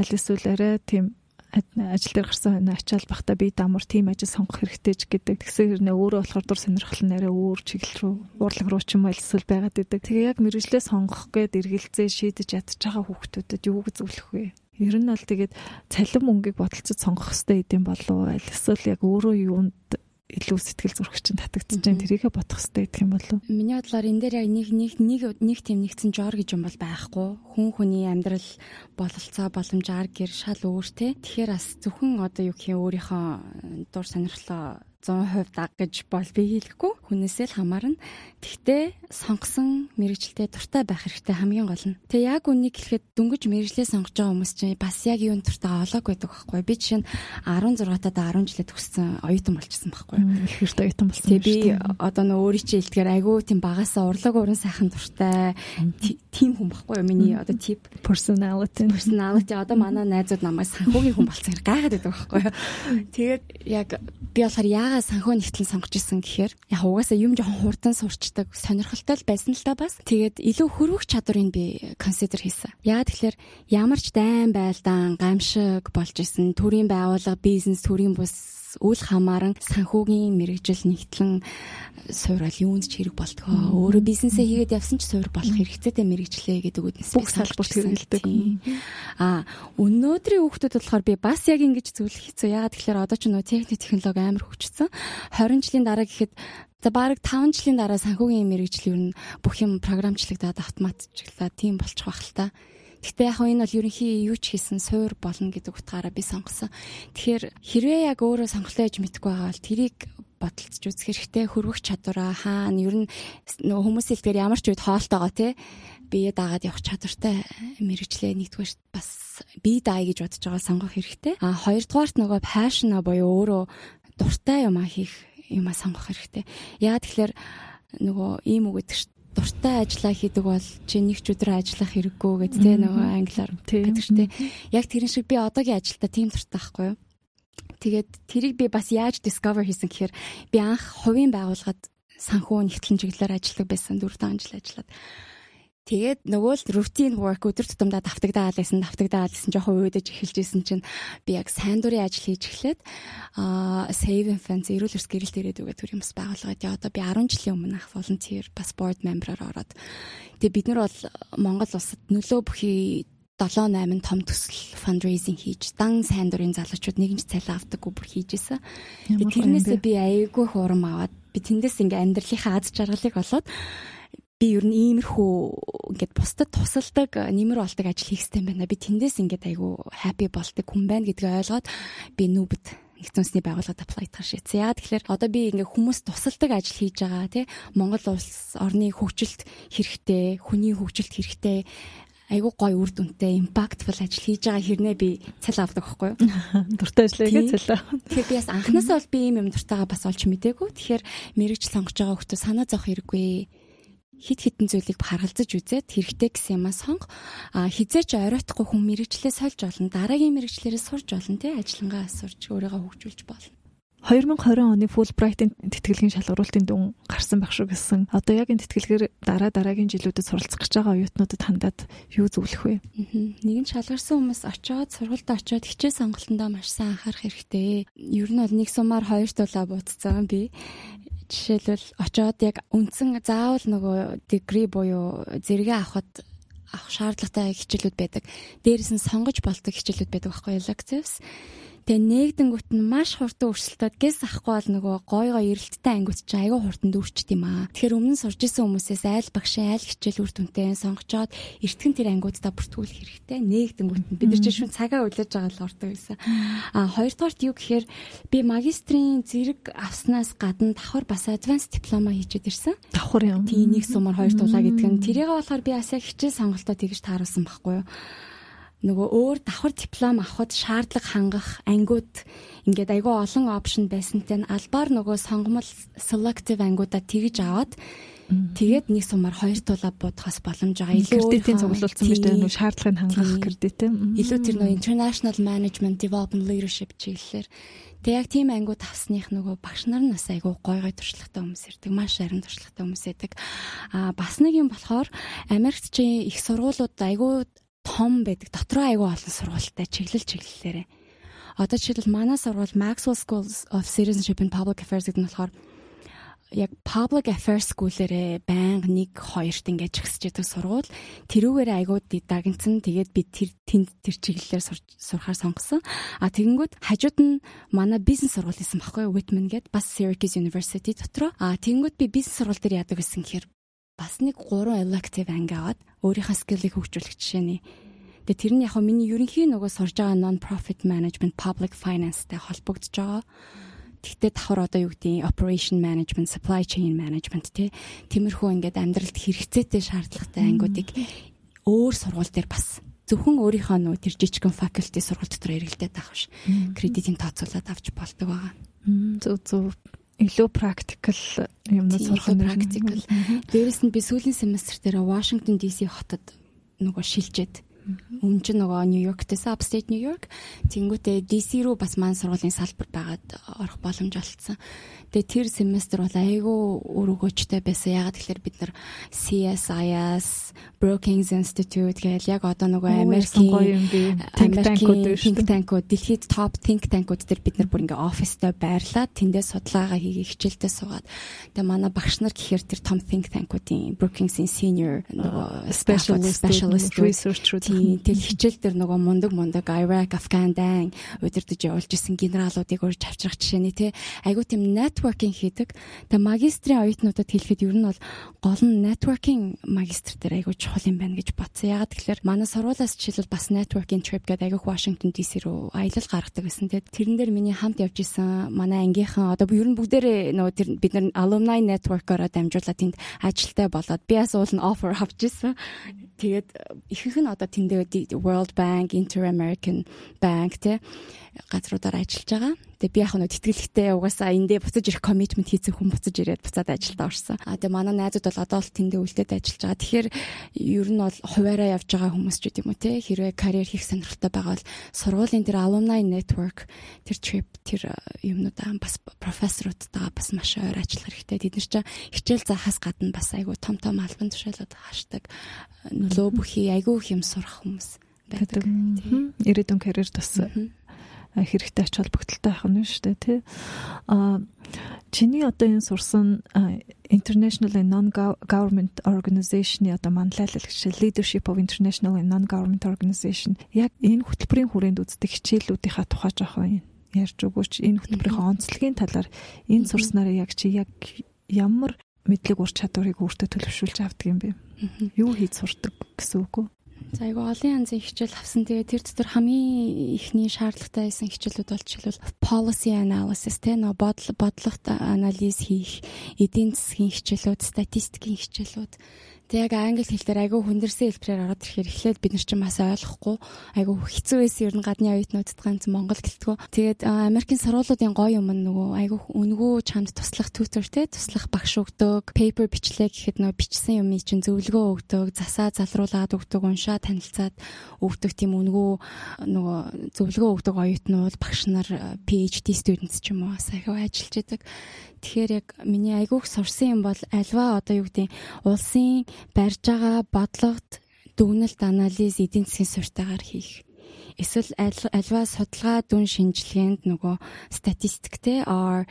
аль эсвэл арай тийм ажил дээр гарсан хойно ачаал бахта би дамар тийм ажил сонгох хэрэгтэй ч гэдэг. Тэгсэн хэрнээ өөрөө болохоор дур сонирхол нь арай өөр чиглэл рүү урлаг руу ч юм уу эсвэл байгаад идэг. Тэгээ яг мэрэгжлээ сонгох гээд эргэлзээ шийдэж ядж байгаа хүүхдүүдэд юу гэж зөвлөх вэ? Ер нь бол тэгээд цалин мөнгийг бодолцож сонгох хэрэгтэй гэдэм болов уу? Эсвэл яг өөрөө юунд илүү сэтгэл зүрх чинь татагдчихж जैन тэрийгэ бодох хэрэгтэй гэх юм болов. Миний бодлоор энэ дээр яг нэг нэг нэг нэг тийм нэгцэн жор гэж юм бол байхгүй. Хүн хүний амьдрал бололцоо боломж ар гэр шал өөртэй. Тэгэхээр бас зөвхөн одоо юу гэх юм өөрийнхөө дур сонирхлоо 100% даг гэж бол би хэлэхгүй. Хүнээсээ л хамаарна. Тэгтээ сонгосон мэрэгчлээ дуртай байх хэрэгтэй хамгийн гол нь. Тэгээ яг үнийг хэлэхэд дөнгөж мэрэгчлээ сонгож байгаа хүмүүс чинь бас яг юун дуртай олоог байдаг байхгүй. Би жишээ нь 16 таа 10 жилээ төгссөн оюутан болчихсон байхгүй. Их хэрэгтэй оюутан болсон. Тэгээ би одоо нөө өөрийн чинь хэлдгээр айгүй тийм багасаа урлаг уран сайхан дуртай тийм хүн байхгүй юу? Миний одоо тип personality personality одоо манай найзууд намайг санхүүгийн хүн болсон хэрэг гайхаад байдаг байхгүй юу? Тэгээд яг би болохоор яагаад санхүү нэгтлэн сонгож исэн гэхээр яг угаасаа юм жоохон хурдан сурчдаг сонирхолтой л байсан л да бас. Тэгээд илүү хөрвөх чадварыг би консидер хийсэн. Яагаад тэгэхээр ямар ч дайн байлдаан гамшиг болж исэн төрийн байгууллага бизнес төрийн бус бас үйл хамааран санхүүгийн мэрэгжил нэгтлэн суурал юунд ч хэрэг болтгоо. Өөрөө бизнесээ хийгээд явсан ч суур болох хэрэгцээтэй мэрэгчлээ гэдэг үгнээс бүх салбарт хэрэглэдэг. Аа өнөөдрийн хүүхдүүд болохоор би бас яг ингэж зүйл хийцүү. Яагаад тэгэхээр одоо ч нөө техник технологи амар хөгжсөн. 20 жилийн дараа гэхэд За баг 5 жилийн дараа санхүүгийн мэрэгжил ер нь бүх юм програмчлагдаад автоматжиглаад тийм болчих бахал та. Гэхдээ яг энэ бол ерөнхий юу ч хийсэн суур болно гэдэг утгаараа би сонгосон. Тэгэхээр хэрвээ яг өөрөө сонголтоо ээж мэдгүй байгаа бол тэрийг бодолцож үзэх хэрэгтэй хөрвөх чадвараа хаана ер нь нөгөө хүмүүсийн хэлдгээр ямар ч үед хоолтойгоо тий бие даагаад явах чадвартай мэрэгчлээ нэгдүгээр бас бие даая гэж бодож байгаа сонгох хэрэгтэй. А хоёрдугаарт нөгөө passion буюу өөрөө дуртай юм а хийх юм а сонгох хэрэгтэй. Яагаад тэгэхээр нөгөө ийм үг гэдэг чинь дуртай ажиллаа хийдэг бол чи нэг ч өдөр ажиллах хэрэггүй гэдэг те нөгөө англиар гэдэг чинь те. Яг тэрэн шиг би одоогийн ажилдаа тийм дуртай байхгүй юу? Тэгээд тэрийг би бас яаж discover хийсэн гэхээр би анх хувийн байгууллагад санхүү нэгтлэн чиглэлээр ажилладаг байсан 4 жил ажиллаад. Тэгээд нөгөө л routine work өдөр тутамдаа давтагдаад байсан, давтагдаад байсан жоохон уйдаж эхэлж исэн чинь би яг сайн дурын ажил хийж эхлээд аа Save and Fence эрүүл эрс гэрэлт ирээд үгээ төр юмс байгуулгаад яа одоо би 10 жилийн өмнө ах volunteer бас board member-аар ороод. Тэгээд бид нар бол Монгол улсад нөлөө бүхий 7 8 том төсөл fundraising хийж дан сайн дурын залуучууд нэгэн ч цалин авдаггүй бүр хийж исэн. Тэрнээсээ би аяйгүй хурам аваад би тэндээс ингээ амьдралынхаа аз жаргалыг олоод би ер нь иймэрхүү ингээд бусдад тусалдаг нэмэр болдог ажил хийх хэрэгтэй байна. Би тэндээс ингээд айгу happy болдог хүн байна гэдгийг ойлгоод би нүбд нэгдсэнсний байгууллагад apply хийх шийдсэн. Яа тэгэхээр одоо би ингээ хүмүүс тусалдаг ажил хийж байгаа тий Монгол улс орны хөгжилт хэрэгтэй, хүний хөгжилт хэрэгтэй айгүй гоё үр дүнтэй импактфул ажил хийж байгаа хэрнээ би цал авдаг байхгүй юу? Дуртай ажиллая гэж цалаа. Тэгэхээр би бас анханасаа бол би ийм юм дуртайгаа бас олж мдээгүй. Тэгэхээр мэрэгч сонгож байгаа хүмүүс санаа зовх хэрэггүй хит хитэн зүйлийг харгалзаж үзээд хэрэгтэй гэсэн юмаа сонго. Хизээч оройтхгүй хүн мэрэгчлээ сольж болно. Дараагийн мэрэгчлэрээ сурж болно тий ажиллангаа сурч өөрийгөө хөгжүүлж болно. 2020 оны Fulbright-ийн тэтгэлгийн шалгаруултын дүн гарсан байх шүү гэсэн. Одоо яг энэ тэтгэлгээр дараа дараагийн жилүүдэд суралцах гэж байгаа оюутнуудад хандаад юу зөвлөх вэ? Нэгэн шалгарсан хүмүүс очоод сургуульд очоод хичээл сонголтондоо маш сайн анхаарах хэрэгтэй. Ер нь бол нэг сумаар хоёр тулаа буудсан би жишээлбэл очоод яг үндсэн заавал нөгөө дегри буюу зэрэгээ авахд авах шаардлагатай хичээлүүд байдаг. Дээрээс нь сонгож болдог хичээлүүд байдаг байхгүй лекцэвс. Тэгээ нэгдэнгүүт нь маш хурдан өрсөлдөд гэс ахгүй бол нөгөө гой гой эрэлттэй ангиуд чинь айгүй хурдан дүүрчт юм аа. Тэгэхээр өмнө нь сурж исэн хүмүүсээс айл багшийн айл хичээл үр дүнтэй сонгочоод эртгэн тэр ангиудаа бүртгүүлэх хэрэгтэй. Нэгдэнгүүт нь бид нар чинь шүн цагаа үлээж байгаа л ордог байсан. А хоёрдугаарт юу гэхээр би магистрийн зэрэг авснаас гадна давхар бас advanced диплома хийчихэд ирсэн. Давхар юм. Тийм нэг сумаар хоёр дулаа гэдэг нь тэрийг болохоор би яг хичээл сонголтоо тэгж тааруулсан байхгүй юу нөгөө өөр давхар диплом авахд шаардлага хангах ангиуд ингээд айгүй олон опшн байсантай нь албаар нөгөө сонгомол selective ангиудаа тэгж аваад тэгээд нэг сумаар хоёр тулаа буудахаас боломж байгаа. Илүү кредитийн цуглуулсан биш үү? Нөгөө шаардлагыг хангах кредит тийм. Илүү тэр нөгөө international management development leadership чиглэлээр Тэг яг тийм ангиуд авсных нөгөө багш нар нь бас айгүй гой гой туршлагатай хүмүүс ирдэг. Маш харин туршлагатай хүмүүс байдаг. Аа бас нэг юм болохоор Америкт чи их сургуулиуд айгүй том байдаг. Дотроо айгүй олон сургуультай чиглэл чиглэлээрээ. Одоо жишээлбэл манай сургууль Maxwell School of Citizenship and Public Affairs гэдэг нь болохоор яг public affairs school-ээрээ байнга нэг хоёрт ингэж гисэж яадаг сургууль. Тэрүүгээрээ айгууд дагнцсан тэгээд би тэр тэнд тэр чиглэлээр сурахаар сонгосон. А тэгэнгүүт хажууд нь манай бизнес сургууль исэн баггүй Whitman гээд бас Syracuse University дотроо. А тэгэнгүүт би бизнес сургууль дээр яадаг гэсэн гэхээр бас нэг 3 elective анги аваад өөрийнхөө скиллийг хөгжүүлэх жишээний. Тэгээ тэр нь яг миний ерөнхий нөгөө сурж байгаа non-profit management public finance-тэй холбогдож байгаа. Тэгтээ давхар одоо юу гэдэг operation management, supply chain management тий. Тиймэрхүү ингээд амьдралд хэрэгцээтэй шаардлагатай ангиудыг өөр сургууль дээр бас зөвхөн өөрийнхөө нөө тэр жижигхэн faculty сургууль дотор эргэлдээд авах ш. Кредитийн тооцоолоод авч болдог байгаа. Зөв зөв илүү практикал юмнууд сурах нь практикал. Дээрээс нь би сүүлийн семестр дээр Washington DC хотод нөгөө шилжээд Өмнө нь нөгөө Нью-Йорктэйс upstate New York. Тэнгүүтээ DC руу бас маань сургуулийн салбар байгаад орох боломж олцсон. Тэгээ тэр семестр бол айгүй өргөөжтэй байсан. Ягаад гэхээр бид нар CSIS, Brookings Institute гэж яг одоо нөгөө Америкийн think tank-ууд think tank-ууд. Дэлхийд топ think tank-ууд дээр бид нар бүр ингээ оффистой байрлаад тэндээ судалгаа хийгээ хичээлдээ суугаад. Тэгээ манай багш нар гэхээр тэр том think tank-уудын Brookings-ийн senior нөгөө specialist specialist researcher тэл хичээл дээр нөгөө мундаг мундаг Iraq, Afghan дан удирдах явуулж исэн генералуудыг урьж авчрах жишээний тий айгуу тийм net networking хийдэг. Тэгээ магистрийн оюутнуудад хэлэхэд ер нь бол гол нь networking магистр дээр айгүй чухал юм байна гэж бодсон. Ягаад тэгэхээр манай сургуулиас жишээлбэл бас networking trip гэдэг айгүй Washington DC руу аялал гаргадаг гэсэн. Тэгээ тэрэн дээр миний хамт явж исэн манай ангийнхан одоо ер нь бүгдээрээ нөгөө тэр бид нар alumni network-ороо дамжуулаад тэнд ажилтай болоод би бас уул нь offer авч исэн. Тэгээд ихэнх нь одоо тэндээ World Bank, Inter American Bank те газруудаар ажиллаж байгаа. Тэгээ би яг нь тэтгэлэгтэй угаасаа эндээ буцаж ирэх commitment хийсэн хүн буцаж ирээд буцаад ажилдаа орсон. А тэгээ манай найзууд бол одоо л тэндээ үлдээд ажиллаж байгаа. Тэгэхээр ер нь бол хуваараа явж байгаа хүмүүс ч гэдэм үү те хэрвээ карьер хийх сонирхолтой байгаа бол сургуулийн тэр alumni network тэр trip тэр юмнуудаа бас профессоруудтайгаа бас маш ойр ажиллах хэрэгтэй. Тэд нар чинь хичээл заахаас гадна бас айгүй том том албан тушаалууд хаашдаг нөлөө бүхий айгүй их юм сурах хүмүүс байдаг. Ирээдүйн карьер тас хэрэгтэй ач холбогдолтой байх нь шүү дээ тий. А чиний одоо энэ сурсан International and Non-Government Organization-ы одоо манлайлагч Leadership of International and Non-Government Organization яг энэ хөтөлбөрийн хүрээнд үздэг хичээлүүдийнхаа тухай жоохон ярьж өгөөч. Энэ хөтөлбөрийн онцлогийн талаар энэ сурснараа яг чи яг ямар мэдлэг ур чадварыг өөртөө төлөвшүүлж авдаг юм бэ? Юу хийж сурдаг гэсэн үг үү? За айгу олон янзын хичээл авсан. Тэгээ тэр дотор хамгийн ихний шаардлагатай байсан хичээлүүд бол жишээлбэл policy analysis тэ нөө бодол бодлогот анализ хийх, эдийн засгийн хичээлүүд, статистикийн хичээлүүд Тэг яг англи хэл дээр айгүй хүндэрсэн хэлбэрээр ороод ирэхээр эхлээд бид нар чинь бас ойлгохгүй айгүй хэцүү байсан ер нь гадны оюутнуудад ганц Монгол гэлтгөө. Тэгээд Америкийн сургуулиудын гоё юм нь нөгөө айгүй үнгүү чамд туслах tutor те туслах багш өгдөг, paper бичлээ гэхэд нөгөө бичсэн юм чинь зөвлөгөө өгдөг, засаа залруулад өгдөг, уншаа танилцаад өгдөг тийм үнгүү нөгөө зөвлөгөө өгдөг оюутнууд багш нар PhD students ч юм уу айгүй ажиллаж идэг. Тэгэхээр яг миний айгүйх сурсан юм бол альва одоо юу гэдэг улсын барьж байгаа бодлогод дүгнэлт анализ эдийн засгийн суртаагаар хийх. Эсвэл альва судалгаа дүн шинжилгээнд нөгөө статистиктэй or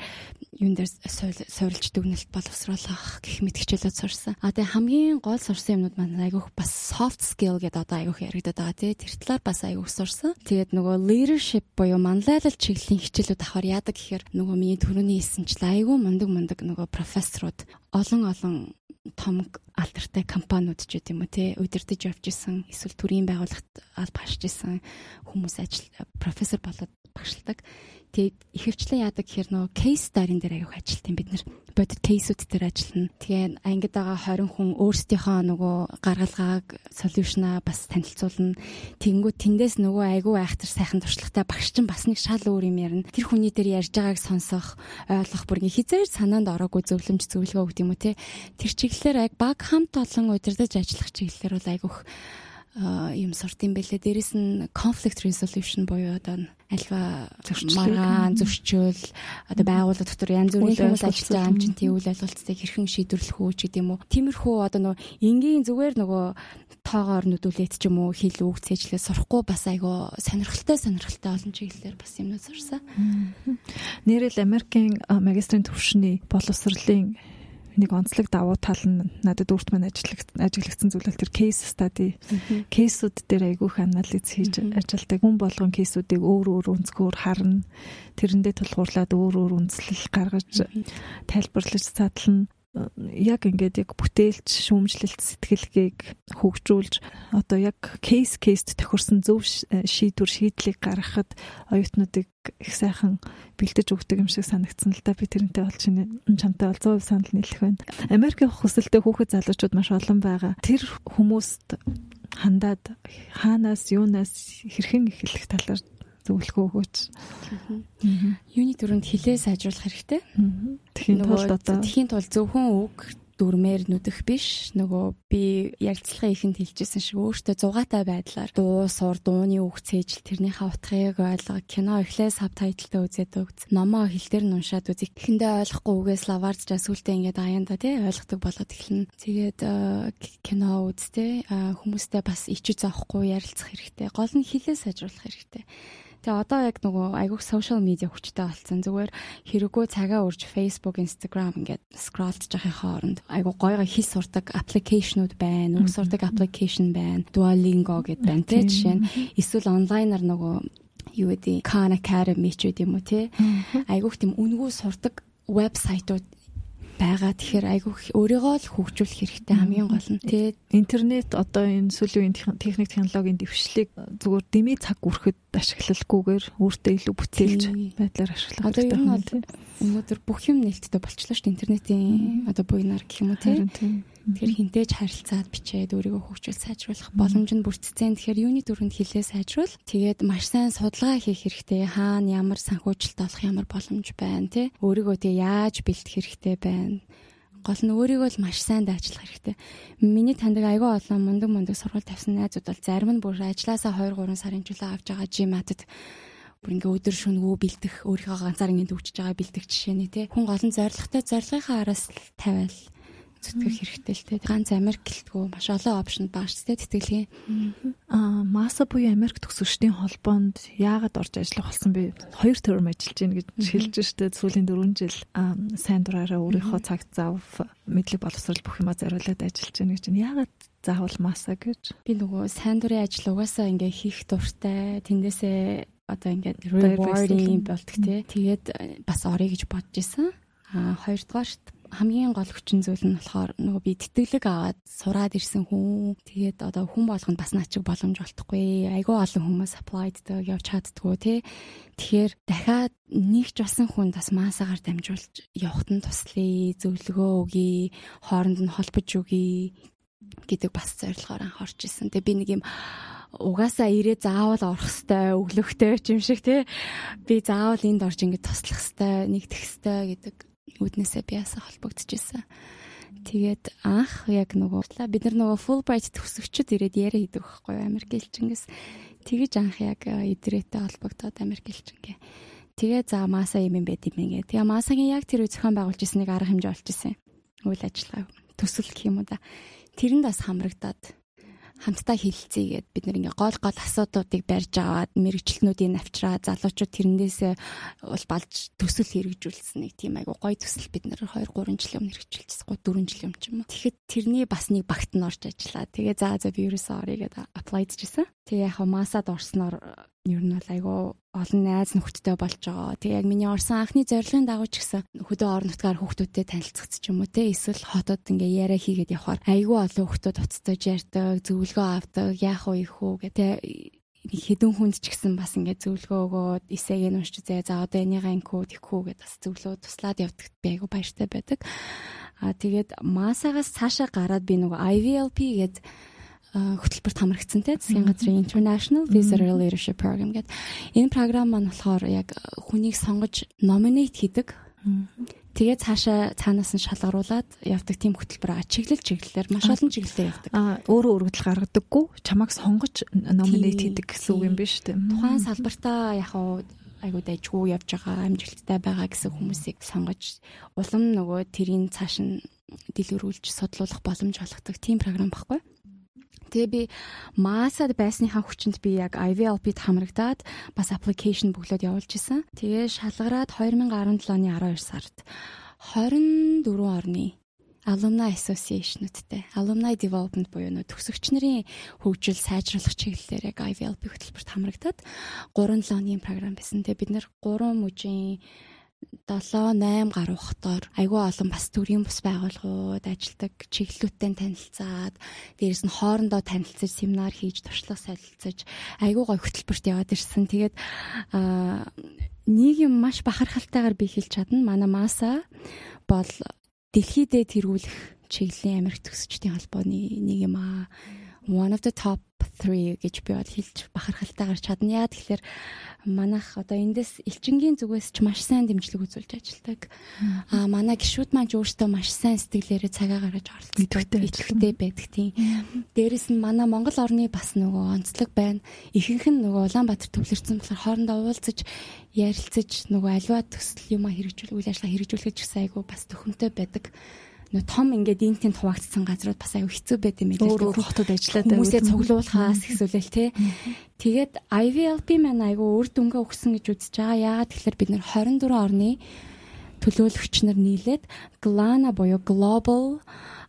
юун дээр суурилж дүгнэлт боловсруулах гэх мэт хичээлүүд сурсан. А тэгээ хамгийн гол сурсан юмнууд маань айгүйх бас soft skill гэдэг одоо айгүйх яригадаад байгаа тий. Тэр талаар бас айгүйх сурсан. Тэгээд нөгөө leadership буюу манлайлал чиглэлийн хичээлүүд авахар яадаг гэхээр нөгөө миний төрөний хэлсэнчлээ айгүй мундаг мундаг нөгөө профессоруд олон олон том алдартай компаниуд ч гэдэм үү те удирдах явж исэн эсвэл төрийн байгууллагт алба хашиж исэн хүмүүс ажил профессор болоод багшилдаг. Тэгээд ихэвчлэн яадаг гэхээр нөгөө кейс дарын дээр аяух ажилтсан бид нар бодит кейсүүд дээр ажиллана. Тэгээ ангид байгаа 20 хүн өөрсдийнхөө нөгөө гаргалгааг солиушнаа бас танилцуулна. Тэнгүү тэндээс нөгөө айгүй айхтар сайхан туршлагатай багш чинь бас нэг шал өөр юм ярина. Тэр хүний дээр ярьж байгааг сонсох, ойлгох бүр ингээ хизээр санаанд ороогүй зөвлөмж зөвлөгөө өгд юм уу те. Тэр чиглэлээр яг баг хамт олон удирдах ажиллах чиглэлээр бол айгүйх юм сурт юм бэлээ. Дээрэс нь conflict resolution буюу одоо альва маргаан зөрчил одоо байгууллага дотор янз бүрийн юм чинь тийм үйл ажиллалтыг хэрхэн шийдвэрлэх үү ч гэдэм үү. Тиймэрхүү одоо нөгөө энгийн зүгээр нөгөө тоогоор нүдүүлээд ч юм уу хэл үг цэжлээ сурахгүй бас айгүй сонирхолтой сонирхолтой олон чиглэлээр бас юмнууд сурсан. Нэрэл Америкийн магистрийн төвшний боловсролын нэг онцлог давуу тал нь надад өөрт ажиллах ажиглагдсан зүйл бол тэр кейс стади кейсүүд дээр айгүйх анализ хийж ажилладаг. Хүн болгон кейсүүдийг өөр өөр өнцгөр харна. Тэрэндээ тулгуурлаад өөр өөр үндэслэл гаргаж тайлбарлаж задлана яг ингээд яг бүтээлч шүүмжлэлт сэтгэлгээг хөгжүүлж одоо яг кейс кейст тохирсон зөв шийдвэр шийдлийг гаргахад оюутнуудыг их сайхан бэлдэж өгдөг юм шиг санагдсан л да би тэрнтэй бол чинь чамтай бол 100% санал нийлэх байна. Америкийн хүсэлтэй хүүхэд залуучууд маш олон байгаа. Тэр хүмүүст хандаад хаанаас юунаас хэрхэн эхлэх талаар зөвлөгөө өгөөч. Юуны төрөнд хилээ сайжруулах хэрэгтэй. Тэхийн тулд одоо. Тэхийн тулд зөвхөн үг дүрмээр нүдэх биш. Нөгөө би ярилцлагын ихэнд хэлжсэн шиг өөртөө зугаатай байдлаар дуу сур дууны үг цээжл тэрнийхээ утгыг ойлго кино эхлээ сабтайтлтай үзээд өгц. Номоо хэл дээр нь уншаад үзэх ихэндээ ойлгохгүй үгээс лаварч сүултээ ингээд аяанда тий ойлгодог болоод эхэлнэ. Тэгээд э, кино үз тий хүмүүстэй бас ичиж зоохгүй ярилцах хэрэгтэй. Гол нь хилээ сайжруулах хэрэгтэй Тэгээ одоо яг нөгөө айгуух social media хүчтэй болсон. Зүгээр хэрэггүй цагаа урж Facebook, Instagram ингээд scrollж явахын хооронд айгуу гойгоо хэл сурдаг аппликейшнуд байна. Үг сурдаг аппликейшн байна. Duolingo гэдэг байна. Тэ жишээ нь эсвэл онлайнаар нөгөө юу гэдэг Khan Academy ч үгүй юм уу те. Айгуух тийм үнгүү сурдаг вебсайтууд байгаа. Тэгэхээр айгүй өөрийгөө л хөгжүүлэх хэрэгтэй хамгийн гол нь тий. Интернет одоо энэ сүүлийн техник технологийн дэвшлиг зүгээр дэмий цаг үрхэд ашиглалгүйгээр өөртөө илүү бүтээлж байдлаар ашиглах хэрэгтэй байна тий. Өнөөдөр бүх юм нээлттэй болчихлоо шүү дээ. Интернетийн одоо буйнаар гэх юм уу тий. Тэгэхээр хинтээж харилцаад бичээд өөрийгөө хөгжүүл сайжруулах боломж нь бүрдсэн. Тэгэхээр юуны дүрмэнд хилээ сайжруул. Тэгээд маш сайн судалгаа хийх хэрэгтэй. Хаана ямар санхүүжилт олох ямар боломж байна тий. Өөрийгөө тэг яаж бэлтгэх хэрэгтэй байна гол нь өөрийгөө л маш сайн дайчлах хэрэгтэй. Миний таньдаг айгүй олон мундаг мундаг сургууль тавьсан найзууд бол зарим нь бүр ажилласаа 2 3 сарын жилээ авч байгаа жиматад бүр ингээ өдөр шөнөгөө бэлдэх өөрийнхөө ганцаар ингээ дүүчж байгаа бэлдэх жишээ нэ тий. Хүн гол нь зоригтой зорилгынхаа араас тавиал зүтгэх хэрэгтэй л те. Ганц Америк гэлтгүү маш олон опшн ч те тэтгэлгийн. Аа Маса буюу Америк төгсөгчдийн холбоонд яагаад орж ажиллах болсон бэ? Хоёр төрөм ажиллаж гин гэж хэлж штэ сүүлийн 4 жил сайн дураараа өөрийнхөө цаг зав мэдлэг боловсрол бүх юма зориулаад ажиллаж гин гэж. Яагаад заавал Маса гэж? Би нөгөө сайн дурын ажил угаасаа ингээ хийх дуртай. Тэндээсээ одоо ингээд rewarding болдог те. Тэгээд бас орё гэж бодож исэн. А хоёрдугаарт хамгийн гол хүчин зүйл нь болохоор нөгөө би тэтгэлэг аваад сураад ирсэн хүн. Тэгээд одоо хүн болгонд бас начиг боломж олдохгүй. Айгүй олон хүмүүс applied дэг явж чаддгүй тий. Тэгэхээр дахиад нэг ч басан хүн бас маасагаар дамжуулж явахт нь туслая, зөвлөгөө өгье, хооронд нь холбож өгье гэдэг бас зорилгоор анхаарч ирсэн. Тэгээ би нэг юм угаасаа ирээ заавал орох хэвээр өглөхтэй юм шиг тий. Би заавал энд орж ингэ туслах хэвээр нэгдэх хэвээр гэдэг үүднээсээ биасаа холбогдчихсэн. Тэгээд анх яг нөгөө бид нар нөгөө Fulbright төгсөгчд ирээд яриа хийдэг байхгүй юу Америк элчингээс тэгэж анх яг идрээтэй холбогдоод Америк элчингээ. Тэгээ за мааса юм байд юм ингээ. Тэгээ маасагийн яг тэр үе зохион байгуулж ирснийг арга хэмжээ олж исэн. Үйл ажиллагаа төсөл гэх юм уу да. Тэрэнд бас хамрагдаад хамтдаа хилцээгээд бид нэр ингээ гол гол асуудлуудыг барьж аваад мэрэгчлэнүүдийн авчраа залуучууд тэрнээс бол балж төсөл хэрэгжүүлсэн нэг тийм айгу гой төсөл бид нэр 2 3 жилийн өмнө хэрэгжүүлчихсэн 3 4 жилийн өмнө ч юм уу. Тэгэхэд тэрний бас нэг багт нь орж ажиллаа. Тэгээ за за би ерөөсөө орё гэдэг аплайдчихсан. Тэгээ яг масад орсноор ер нь бол айгүй олон найз нөхдөдтэй болж байгаа. Тэгээ яг миний орсон анхны зорилгын дагуу ч гэсэн хөдөө орон нутгаар хүүхдүүдтэй танилцах ч юм уу те эсвэл хотод ингээ яриа хийгээд явхаар айгүй олон хүүхдүүд уцтаж ярьдаг, зөвлөгөө авдаг, яах вэ хүү гэдэг хэдэн хүнд ч гэсэн бас ингээд зөвлөгөө өгөөд эсээг нь уншиж зэ за одоо энийгээ инкүү тэгхүү гэдээ бас зөвлөө туслаад явдагт би айгүй баяртай байдаг. Аа тэгээд масагаас цаашаа гараад би нөгөө IVLP гэдэг хөтөлбөрт хамрагдсан те засгийн газрын International Visitor Leadership Program гэдэг. Энэ програм маань болохоор яг хүнийг сонгож номинейт хийдэг. Тэгээд цаашаа цаанаас нь шалгаруулад явдаг тийм хөтөлбөр. Чиглэл чиглэлээр маш олон чиглэлээр явдаг. Аа өөрөө өргөдөл гаргадаггүй чамайг сонгож номинейт хийдэг гэсэн үг юм биш үү? Тухайн салбартаа яг айгуу дайжгүй явж байгаа амжилттай байгаа гэсэн хүмүүсийг сонгож улам нөгөө тэрийн цааш нь дэлгэрүүлж судлуулах боломж олгодог тийм програм баггүй. Тэгээ би масад байсныхаа хүчинд би яг IVLP-д хамрагдаад бас аппликейшн бүглөөд явуулж исэн. Тэгээ шалгараад 2017 оны 12 сард 24 орны Alumni Association-уудтай Alumni Development буюу нөө төгсөгч нарын хөгжил сайжруулах чиглэлээр яг IVLP хөтөлбөрт хамрагдаад 3-7 оны програм байсан. Тэгээ бид нэр 3 мужийн 7 8 гаруй хотоор айгүй олон бас төрийн бус байгууллагууд ажилдаг чиглэлүүдтэй танилцаад дээрэс нь хоорондоо танилцаж семинар хийж туршлага солилцож айгүй гой хөтөлбөрт яваад ирсэн. Тэгээд нэг юм маш бахархалтайгаар би хэлж чадна. Манай маса бол дэлхийдээ тэргүүлэх чиглэлийн Америк төгсчдийн холбооны нэг юм аа one of the top 3 гэж би бол хэлж бахархалтай гарч чадна. Яа тэгэхээр манайх одоо эндээс элчингийн зүгээс ч маш сайн дэмжлэг үзүүлж ажилладаг. Аа манай гişүүд маань өөртөө маш сайн сэтгэлээрээ цагаа гаргаж оролцдог. Итгэлтэй байдаг тийм. Дээрэс нь манай Монгол орны бас нөгөө онцлог байна. Ихэнх нь нөгөө Улаанбаатар төвлөрсөн болохоор хоорондоо уулзаж ярилцаж нөгөө аливаа төсөл юм хэрэгжүүл үйл ажиллагаа хэрэгжүүлэх ч гэсэн айгүй бас төхөмтэй байдаг нөө том ингээд интийн хуваагдсан газрууд бас аюу хэцүү байд юм билээ. Өөр өөр хотод ажиллаад хүмүүсээ цуглуулахаас эсвэл те. Тэгээд IVLP маань аюу үр дүнгээ өгсөн гэж үзэж байгаа. Яагаад тэгэхээр бид нэр 24 орны төлөөлөгч нар нийлээд GLANA буюу Global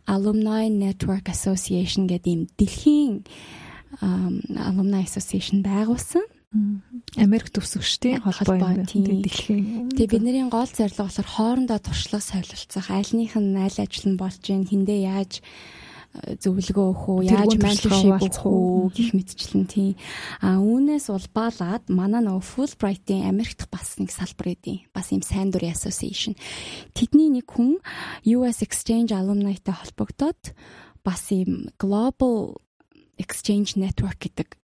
Alumni Network Association гэдэг ийм дэлхийн alumni association байгуулсан. Америк төвсгчдийн холбоо тийм дэлхийн. Тэгээ бидний гол зорилго болохоор хоорондоо туршлага солилцох, альнийх нь аль ажил нь болж гин хиндэ яаж э, зөвлөгөө өгөх үү, яаж менторшип өгөх үү гэх мэтчлэн тийм. А үүнээс улбаалаад манай нөгөө Fulbright-ийн Америкт бас нэг салбар эдийн. Бас юм сайн дурын association. Тэдний нэг хүн US Exchange alumni-тай холбогдоод бас юм Global Exchange Network гэдэг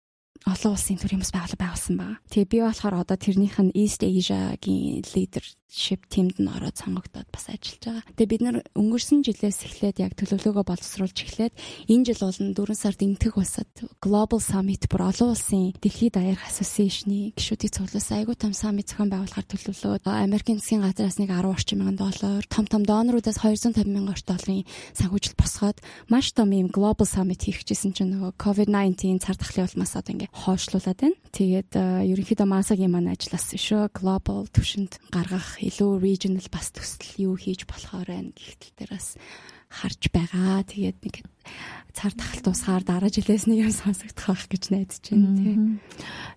олон улсын төр юмс байгууллага байгуулсан байна. Тэгээ би болохоор одоо тэрнийх нь East Asia-гийн leadership teamд нь ороод сонгогдоод бас ажиллаж байгаа. Тэгээ бид нар өнгөрсөн жилээс эхлээд яг төлөвлөгөө боловсруулж эхлээд энэ жил бол 4 сард Энтэг улсад Global Summit бүр олон улсын дэлхийд даяарх association-ы гишүүдийн цуглуулсан айгуу том summit зохион байгуулахар төлөвлөлөө Америкийн засгийн газраас нэг 10 орчим мянган доллар, том том доноруудаас 250 мянган орчим долларын санхүүжилт босгоод маш том ийм Global Summit хийх гэсэн чинь нөгөө COVID-19 цар тахлын улмаас одоо ингээ хойшлуулад байна. Тэгээд ерөнхийдөө Масагийн маань ажилласан шүү. Global түвшинд гаргах илүү regional бас төсөл юу хийж болохоор байна гихтэл дээр бас харж байгаа. Тэгээд нэг цар тахал тусгаар дараа жилээс нэг юм сонсогдох байх гэж найдаж байна тий.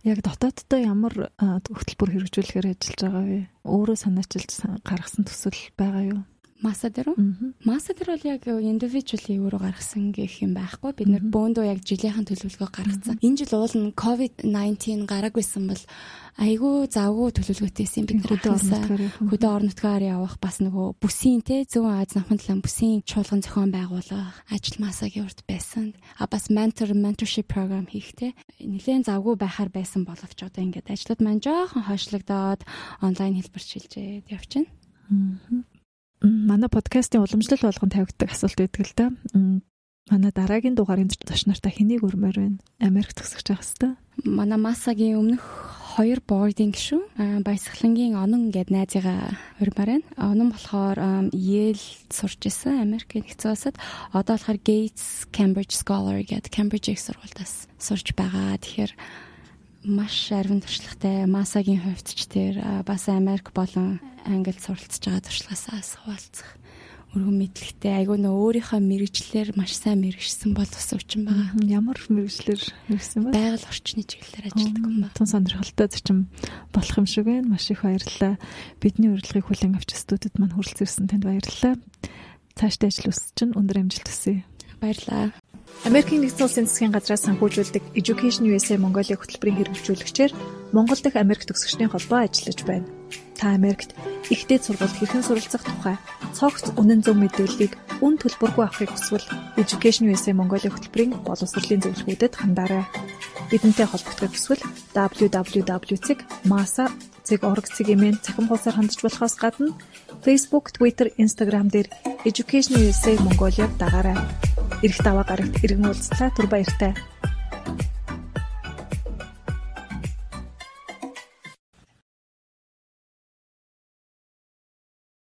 Яг дотооддоо ямар хөтөлбөр хэрэгжүүлэхээр ажиллаж байгаа вэ? Өөрөө санаачилж гаргасан төсөл байгаа юу? Маса дээр үү? Маса дээр бол яг individually өөрөө гаргасан гэх юм байхгүй. Бид нэр бөөндөө яг жилийнхэн төлөвлөгөө гаргацсан. Энэ жил уул нь COVID-19 гараагүйсэн бол айгүй завгүй төлөвлөгөөтэйсэн бид нар хөдөө орон нутгаар явах бас нөгөө бүсийн те зүүн Аз намхан талын бүсийн чуулган зохион байгуулах ажил масагийн урд байсан. А бас mentor mentorship program хийх те нэлээд завгүй байхаар байсан боловч одоо ингээд ажлууд маань жоохон хойшлогдоод онлайн хэлбэрчилжээд явчихна манай подкастын уламжлал болгон тавигддаг асуулт байдаг л да. Манай дараагийн дугаарын зоч нартай хэнийг өрмөр байна? Америк төгсөж байх хэвээр. Манай Масагийн өмнөх хоёр boarding шүү. Баясгалангийн онон гэд найзыгаа урьмаар байна. Онон болохоор Yale сурч исэн Америкийн нэгдсэн улсад. Одоо болохоор Gates Cambridge Scholar гэд Cambridge их сургуультаас сурч байгаа. Тэгэхээр маш арвин туршлагатай Масагийн хувьд ч тэр бас Америк болон Англид суралцж байгаа туршлагаасаа хуваалцах өргөн мэдлэгтэй айгүй нөө өөрийнхөө мэрэгчлэр маш сайн мэрэгсэн бол ус уучин байгаа. Ямар мэрэгчлэр мэрэгсэн бэ? Байгаль орчны чиглэлээр ажилладаг юм байна. Тун сонирхолтой зочин болох юм шиг байна. Маш их баярлалаа. Бидний урилгыг хүлээн авч студид маань хүрэлцэрсэн танд баярлалаа. Цаашдаа ажил үс чинь өндөр амжилт хүсье. Баярлалаа. Америкийн нэгдсэн улсын засгийн газраас санхүүжүүлдэг Education USA Mongolia хөтөлбөрийн хэрэгжүүлэгчээр Монгол дахь Америк төгсөгчдийн холбоо ажиллаж байна. Та Америкт ихтэй сургуульд хэрхэн суралцах тухай цогц үнэн зөв мэдээллийг үн төлбөргүй авахыг хүсвэл Education USA Mongolia хөтөлбөрийн боловсролын зөвлөгөөдөд хандаарай. Бидэнтэй холбогдох хүсвэл www.masa.org-ийн цахим хуудасаар хандж болохоос гадна Facebook, Twitter, Instagram дээр Education USA Mongolia-г дагаарай. Ирэх даваа гарагт иргэн уулзлаа түр баяртай.